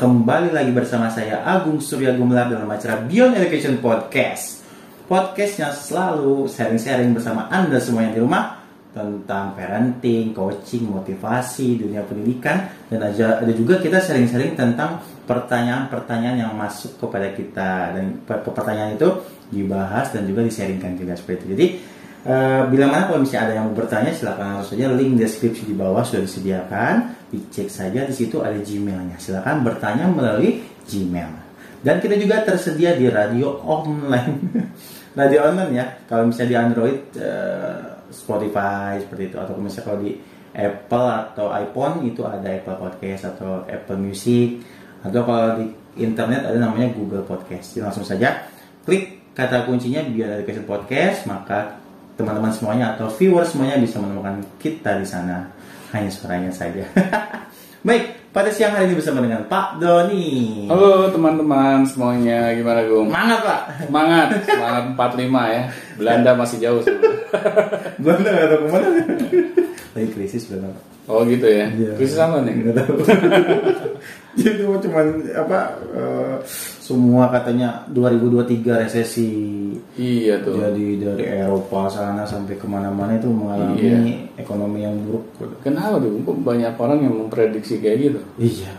kembali lagi bersama saya Agung Surya Gumelar dalam acara Beyond Education Podcast. Podcast yang selalu sharing-sharing bersama Anda semua yang di rumah tentang parenting, coaching, motivasi, dunia pendidikan dan ada, ada juga kita sharing-sharing tentang pertanyaan-pertanyaan yang masuk kepada kita dan pertanyaan itu dibahas dan juga di-sharingkan juga seperti itu. Jadi Uh, bila mana kalau misalnya ada yang mau bertanya silakan langsung saja link deskripsi di bawah sudah disediakan dicek saja di situ ada Gmailnya. Silakan bertanya melalui Gmail. Dan kita juga tersedia di radio online. Radio online ya. Kalau misalnya di Android uh, Spotify seperti itu. Atau misalnya kalau di Apple atau iPhone itu ada Apple Podcast atau Apple Music. Atau kalau di internet ada namanya Google Podcast. Jadi langsung saja klik kata kuncinya biar Education Podcast maka teman-teman semuanya atau viewers semuanya bisa menemukan kita di sana hanya suaranya saja. Baik, pada siang hari ini bersama dengan Pak Doni. Halo teman-teman semuanya, gimana Gung? Semangat Pak. Semangat, semangat 45 ya. Belanda masih jauh Belanda nggak tahu ke mana. Lagi krisis Belanda. Oh gitu ya. Iya. Krisis sama nih. Nggak tahu. Jadi cuma apa? Uh, semua katanya 2023 resesi. Iya tuh. Jadi dari Eropa sana sampai ke mana-mana itu mengalami iya. ekonomi yang buruk. Kenapa tuh? Kok banyak orang yang memprediksi kayak gitu? Iya.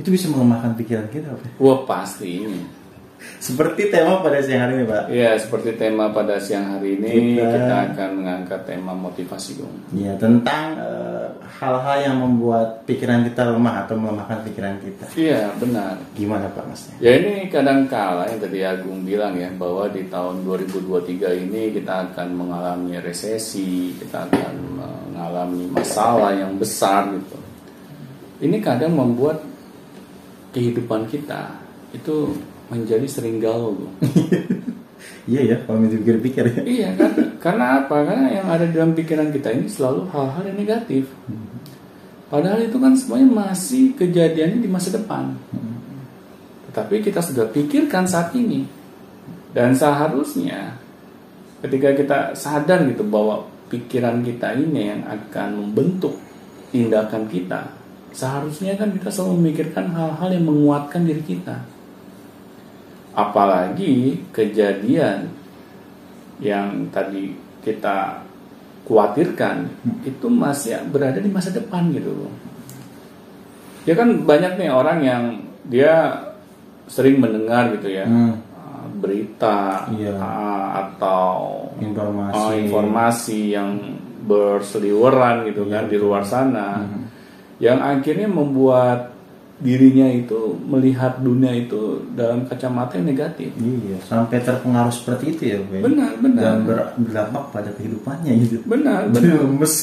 Itu bisa melemahkan pikiran kita, Pak. Wah pasti seperti tema pada siang hari ini, Pak. Iya, seperti tema pada siang hari ini kita, kita akan mengangkat tema motivasi, dong. Iya, tentang eh, hal-hal uh, yang membuat pikiran kita lemah atau melemahkan pikiran kita. Iya, benar. Gimana, Pak Mas? Ya ini kadang kala yang tadi Agung bilang ya bahwa di tahun 2023 ini kita akan mengalami resesi, kita akan mengalami masalah yang besar gitu. Ini kadang membuat kehidupan kita itu menjadi sering galau iya ya kalau dipikir-pikir ya. Iya kan? Karena apa? Karena yang ada dalam pikiran kita ini selalu hal-hal yang negatif. Padahal itu kan semuanya masih kejadiannya di masa depan. Tetapi kita sudah pikirkan saat ini. Dan seharusnya ketika kita sadar gitu bahwa pikiran kita ini yang akan membentuk tindakan kita seharusnya kan kita selalu memikirkan hal-hal yang menguatkan diri kita apalagi kejadian yang tadi kita khawatirkan hmm. itu masih berada di masa depan gitu loh. Ya kan banyak nih orang yang dia sering mendengar gitu ya hmm. Ah, berita iya. uh, atau informasi uh, informasi yang berseliweran gitu iya, kan di luar sana hmm. yang akhirnya membuat dirinya itu melihat dunia itu dalam kacamata yang negatif. Iya, sampai terpengaruh seperti itu ya, Be. Benar, benar. Dan ber, berdampak pada kehidupannya gitu. Benar, benar. Lemes.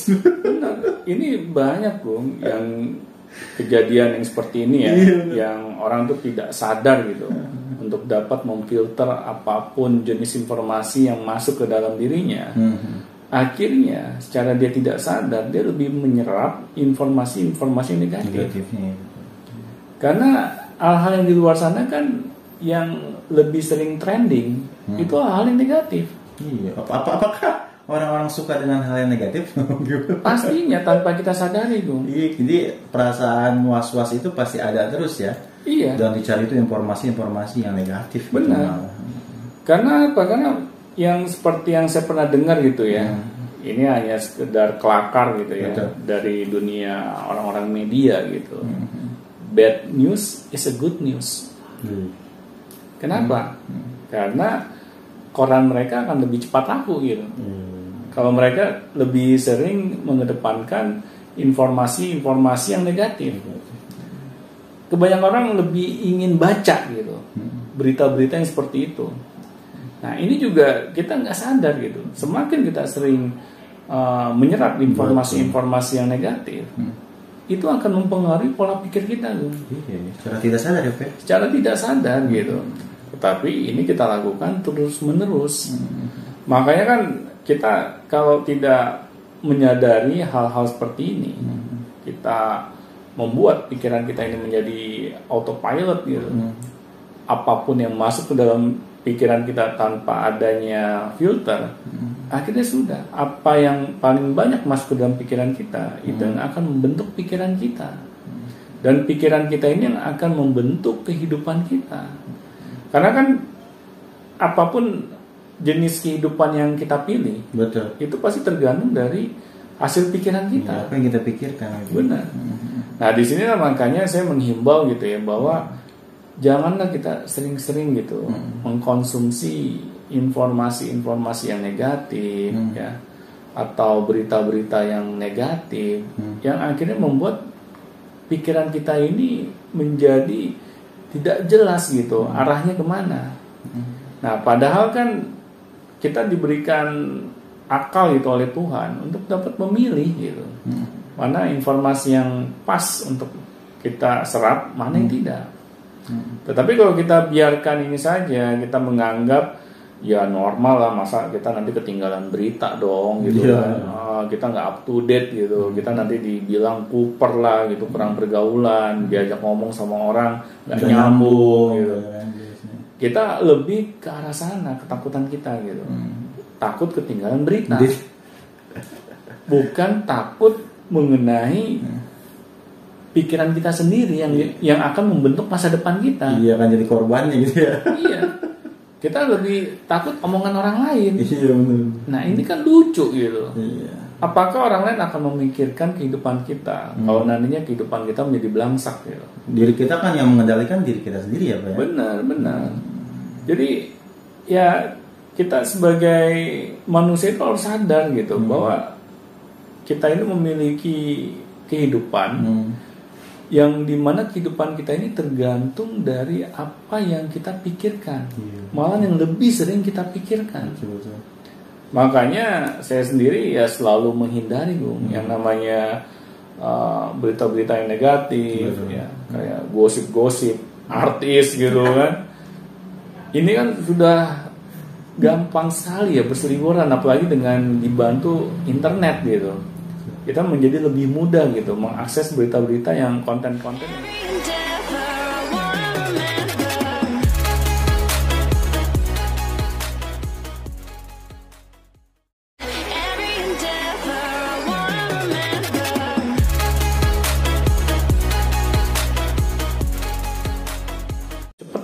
benar. Ini banyak, Bung, yang kejadian yang seperti ini ya, iya. yang orang tuh tidak sadar gitu untuk dapat memfilter apa pun jenis informasi yang masuk ke dalam dirinya. Hmm. Akhirnya, secara dia tidak sadar, dia lebih menyerap informasi-informasi negatif. Negatifnya karena hal-hal yang di luar sana kan yang lebih sering trending hmm. itu hal yang negatif. Iya. Apa, apa apakah orang-orang suka dengan hal yang negatif? Pastinya tanpa kita sadari dong. Iya, jadi perasaan was-was itu pasti ada terus ya. Iya. Dan dicari itu informasi-informasi yang negatif. Gitu Benar. Gitu. Karena apa? Karena yang seperti yang saya pernah dengar gitu ya. Hmm. Ini hanya sekedar kelakar gitu ya Betul. dari dunia orang-orang media gitu. Hmm bad news is a good news. Hmm. Kenapa? Hmm. Karena koran mereka akan lebih cepat laku gitu. Hmm. Kalau mereka lebih sering mengedepankan informasi-informasi yang negatif. Kebanyakan orang lebih ingin baca gitu hmm. berita-berita yang seperti itu. Nah ini juga kita nggak sadar gitu. Semakin kita sering uh, menyerap informasi-informasi yang negatif, hmm itu akan mempengaruhi pola pikir kita tuh. Iya, secara tidak sadar ya, Pak. Secara tidak sadar gitu. Tetapi ini kita lakukan terus menerus. Hmm. Makanya kan kita kalau tidak menyadari hal-hal seperti ini, hmm. kita membuat pikiran kita ini menjadi autopilot gitu. Hmm. Apa pun yang masuk ke dalam pikiran kita tanpa adanya filter, hmm akhirnya sudah apa yang paling banyak masuk ke dalam pikiran kita hmm. itu yang akan membentuk pikiran kita Dan pikiran kita ini yang akan membentuk kehidupan kita. Karena kan apa pun jenis kehidupan yang kita pilih, betul. itu pasti tergantung dari hasil pikiran kita. Ya, apa yang kita pikirkan? Gitu. Benar. Nah di sini makanya saya menghimbau gitu ya bahwa janganlah kita sering-sering gitu Hmm. mengkonsumsi informasi-informasi yang negatif Hmm. ya atau berita-berita yang negatif Hmm. yang akhirnya membuat pikiran kita ini menjadi tidak jelas gitu Hmm. arahnya ke mana. Nah padahal kan kita diberikan akal itu oleh Tuhan untuk dapat memilih gitu Hmm. mana informasi yang pas untuk kita serap mana yang tidak. Hmm. Tetapi kalau kita biarkan ini saja, kita menganggap ya normal lah masa kita nanti ketinggalan berita dong gitu Iya. kan. Ah, kita nggak up to date gitu. Kita nanti dibilang kuper lah gitu, kurang pergaulan, diajak ngomong sama orang nggak nyambung gitu. gitu kan. Kita lebih ke arah sana ketakutan kita gitu. Hmm. Takut ketinggalan berita. Bukan takut mengenai pikiran kita sendiri yang yang akan membentuk masa depan kita. Iya kan jadi korbannya gitu ya. Iya. Kita lebih takut omongan orang lain. Iya benar. Nah, ini kan lucu gitu. Iya. Apakah orang lain akan memikirkan kehidupan kita kalau nantinya kehidupan kita menjadi belangsak gitu. Diri kita kan yang mengendalikan diri kita sendiri ya Pak ya. Benar, benar. Jadi ya kita sebagai manusia itu harus sadar gitu bahwa kita ini memiliki kehidupan Hmm. Yang di mana kehidupan kita ini tergantung dari apa yang kita pikirkan Iya. malah yang lebih sering kita pikirkan Betul, betul. makanya saya sendiri ya selalu menghindari Bung yang namanya uh, berita-berita yang negatif Betul. ya kayak gosip-gosip artis gitu kan ini kan sudah gampang sekali ya berseliweran apalagi dengan dibantu internet gitu kita menjadi lebih mudah gitu mengakses berita-berita yang konten-konten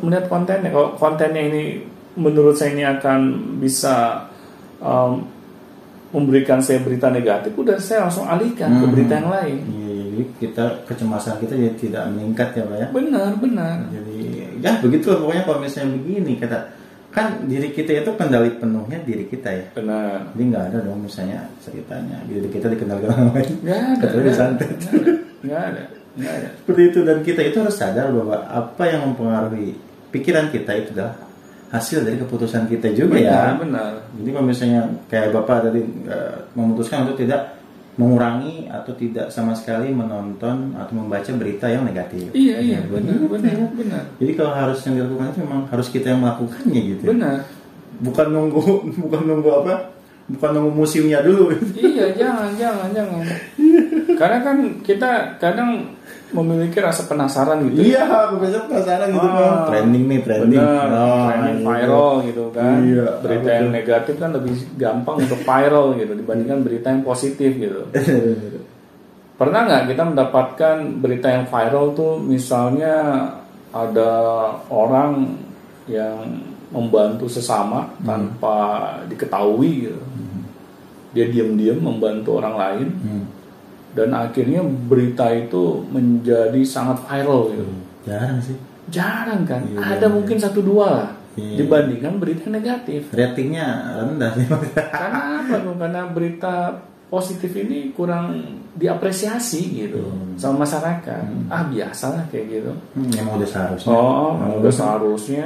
melihat kontennya. Kalau kontennya ini menurut saya ini akan bisa um, memberikan saya berita negatif, udah saya langsung alihkan ke Hmm. berita yang lain. Iya, jadi kita kecemasan kita jadi tidak meningkat ya Pak ya. Benar, benar. Jadi ya begitu pokoknya kalau misalnya begini kata kan diri kita itu kendali penuhnya diri kita ya. Benar. Jadi nggak ada dong misalnya ceritanya diri kita dikendalikan orang lain. Nggak ada. Kecuali ada, Nggak ada. Nggak ada. Seperti itu dan kita itu harus sadar bahwa apa yang mempengaruhi pikiran kita itu adalah hasil dari keputusan kita juga ya. Benar, benar. Jadi kalau misalnya kayak bapak tadi eh, memutuskan untuk tidak mengurangi atau tidak sama sekali menonton atau membaca berita yang negatif. Iya, iya, Ya, benar, benar, ya. benar. Jadi kalau harus yang dilakukan itu memang harus kita yang melakukannya gitu. Benar. Bukan nunggu bukan nunggu apa? Bukan nunggu musimnya dulu. Iya, jangan, jangan, jangan. Karena kan kita kadang memiliki rasa penasaran gitu. iya, aku biasa penasaran gitu Ah, kan. Trending nih, trending. Benar, Ah, trending gitu. viral gitu kan. Iya, berita yang negatif kan lebih gampang untuk viral gitu dibandingkan berita yang positif gitu. Pernah nggak kita mendapatkan berita yang viral tuh misalnya ada orang yang membantu sesama tanpa diketahui gitu. Dia diam-diam membantu orang lain Hmm. Dan akhirnya berita itu menjadi sangat viral gitu. Jarang sih. Jarang kan? Iya, Ada iya. mungkin satu dua lah Iya. dibandingkan berita negatif. Ratingnya rendah sih. Karena apa? Karena berita positif ini kurang diapresiasi gitu Hmm. sama masyarakat. Ah biasalah kayak gitu. Hmm, emang udah seharusnya. Oh, udah seharusnya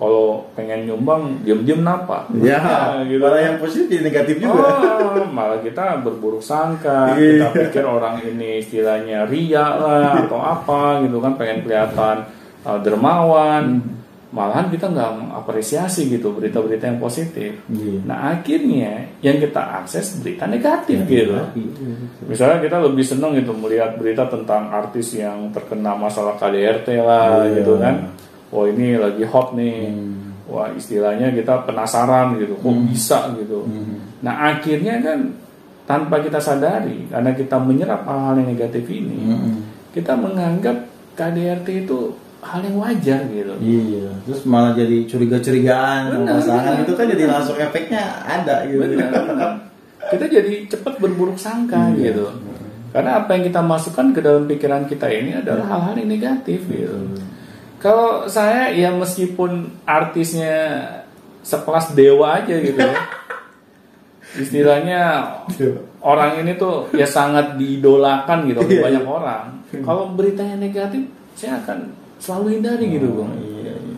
kalau pengen nyumbang diam-diam napa? Ya, Nah, gitu. malah yang positif negatif juga. Oh, malah kita berburuk sangka, Iya. kita pikir orang ini istilahnya ria lah atau apa gitu kan, pengen kelihatan uh, dermawan. Malahan kita nggak mengapresiasi gitu berita-berita yang positif. Iya. Nah akhirnya yang kita akses berita negatif Ya, gitu. iya. Misalnya kita lebih seneng gitu melihat berita tentang artis yang terkena masalah KDRT lah Iya. gitu kan. Wah ini lagi hot nih. Hmm. Wah istilahnya kita penasaran gitu, kok bisa gitu. Hmm. Nah akhirnya kan tanpa kita sadari karena kita menyerap hal-hal yang negatif ini, Hmm. kita menganggap KDRT itu hal yang wajar gitu. Iya, terus malah jadi curiga-curigaan Benar, benar. itu kan jadi langsung efeknya ada gitu. Benar. kita jadi cepat berburuk sangka Iya. gitu. Karena apa yang kita masukkan ke dalam pikiran kita ini adalah hal-hal yang negatif gitu. Kalau saya ya meskipun artisnya sekelas dewa aja gitu ya. Istilahnya orang ini tuh ya sangat diidolakan gitu oleh Iya, banyak orang. Kalau beritanya negatif, saya akan selalu hindari gitu, Bang. Iya, iya.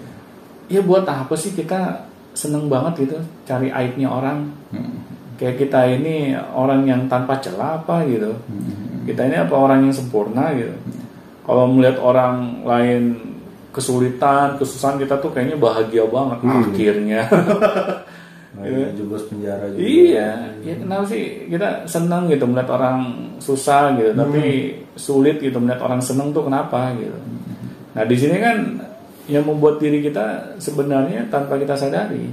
Ya buat apa sih kita seneng banget gitu cari aibnya orang? Hmm. Kayak kita ini orang yang tanpa celah apa gitu. Hmm. Kita ini apa orang yang sempurna gitu. Kalau melihat orang lain kesulitan, kesusahan kita tuh kayaknya bahagia banget Hmm. akhirnya. Nah, iya, jeblos penjara juga. iya, ya kenapa sih kita senang gitu melihat orang susah gitu, tapi sulit gitu melihat orang senang tuh kenapa gitu. Nah di sini kan yang membuat diri kita sebenarnya tanpa kita sadari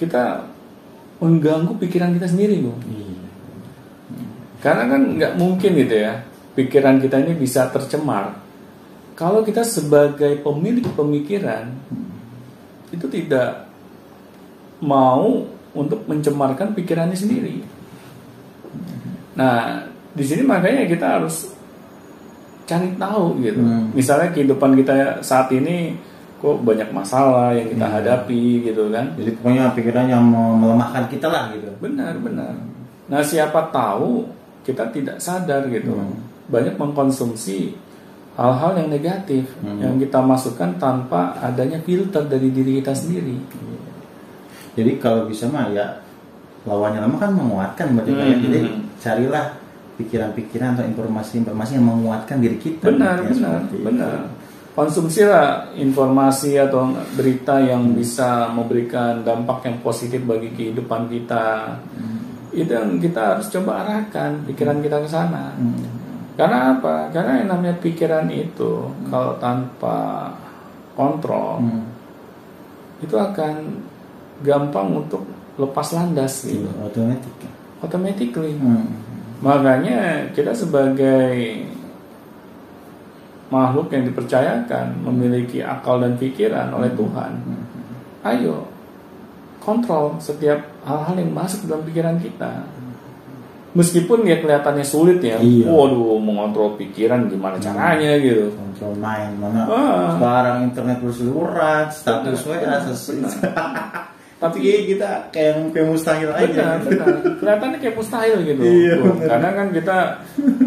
kita mengganggu pikiran kita sendiri, Bu. Iya. Karena kan nggak mungkin gitu ya pikiran kita ini bisa tercemar kalau kita sebagai pemilik pemikiran itu tidak mau untuk mencemarkan pikirannya sendiri. Nah di sini makanya kita harus cari tahu gitu. Hmm. Misalnya kehidupan kita saat ini kok banyak masalah yang kita hadapi gitu kan. Jadi pokoknya pikiran yang melemahkan kita lah gitu. Benar, benar. Nah, siapa tahu kita tidak sadar gitu. Hmm. Banyak mengkonsumsi hal-hal yang negatif Hmm. yang kita masukkan tanpa adanya filter dari diri kita sendiri. Jadi kalau bisa mah ya lawannya lama kan menguatkan berarti Hmm. kayak jadi carilah pikiran-pikiran atau informasi-informasi yang menguatkan diri kita. Benar, Ya, benar, itu. benar. Konsumsilah informasi atau berita yang bisa memberikan dampak yang positif bagi kehidupan kita. Itu yang kita harus coba arahkan pikiran kita ke sana. Hmm. Karena apa? Karena yang namanya pikiran itu kalau tanpa kontrol Hmm. itu akan gampang untuk lepas landas Iya, gitu. otomatis. Automatically. Hmm. Makanya kita sebagai makhluk yang dipercayakan memiliki akal dan pikiran oleh Tuhan. Ayo kontrol setiap hal-hal yang masuk dalam pikiran kita. Meskipun ya kelihatannya sulit ya. Iya. Waduh, mengontrol pikiran gimana caranya gitu. Kontrol main mana Ah. sekarang internet berseliweran, status WA. Tapi Tapi kita kayak yang kayak mustahil aja. benar, benar. Kelihatannya kayak mustahil gitu. Iya, Tuh. Karena kan kita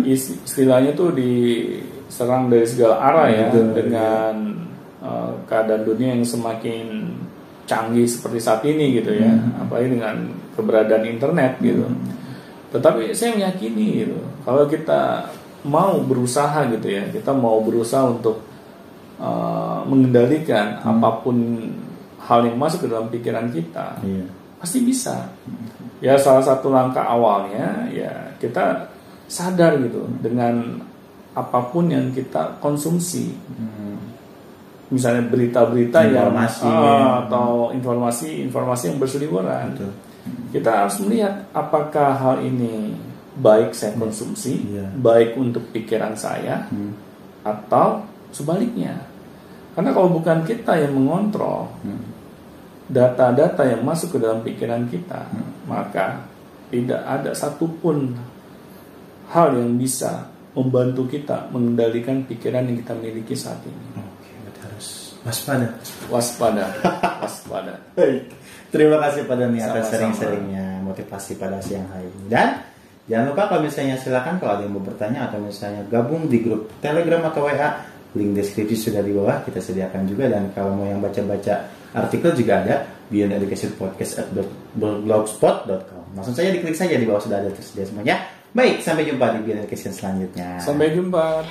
is- istilahnya tuh diserang dari segala arah ya Betul, dengan uh, keadaan dunia yang semakin canggih seperti saat ini gitu ya. Hmm. Apalagi dengan keberadaan internet gitu. Tetapi saya meyakini gitu, kalau kita mau berusaha gitu ya, kita mau berusaha untuk uh, mengendalikan Hmm. apa pun hal yang masuk ke dalam pikiran kita, Iya. pasti bisa. Ya salah satu langkah awalnya ya kita sadar gitu dengan apa pun yang kita konsumsi. Hmm. Misalnya berita-berita yang ah, atau informasi-informasi yang berseliweran. Betul. Kita harus melihat apakah hal ini baik saya konsumsi, Iya. baik untuk pikiran saya Hmm. atau sebaliknya. Karena kalau bukan kita yang mengontrol Hmm. data-data yang masuk ke dalam pikiran kita, Hmm. maka tidak ada satupun hal yang bisa membantu kita mengendalikan pikiran yang kita miliki saat ini. Oke, berarti harus waspada. Waspada, waspada. Baik. Terima kasih pada nih atas sering-seringnya motivasi pada siang hari ini. Dan jangan lupa kalau misalnya silakan kalau ada yang mau bertanya atau misalnya gabung di grup Telegram atau WA, link deskripsi sudah di bawah kita sediakan juga dan kalau mau yang baca-baca artikel juga ada Beyond Education Podcast at blogspot.com. Langsung saja diklik saja di bawah sudah ada tersedia semuanya. Baik, sampai jumpa di Beyond Education selanjutnya. Sampai jumpa.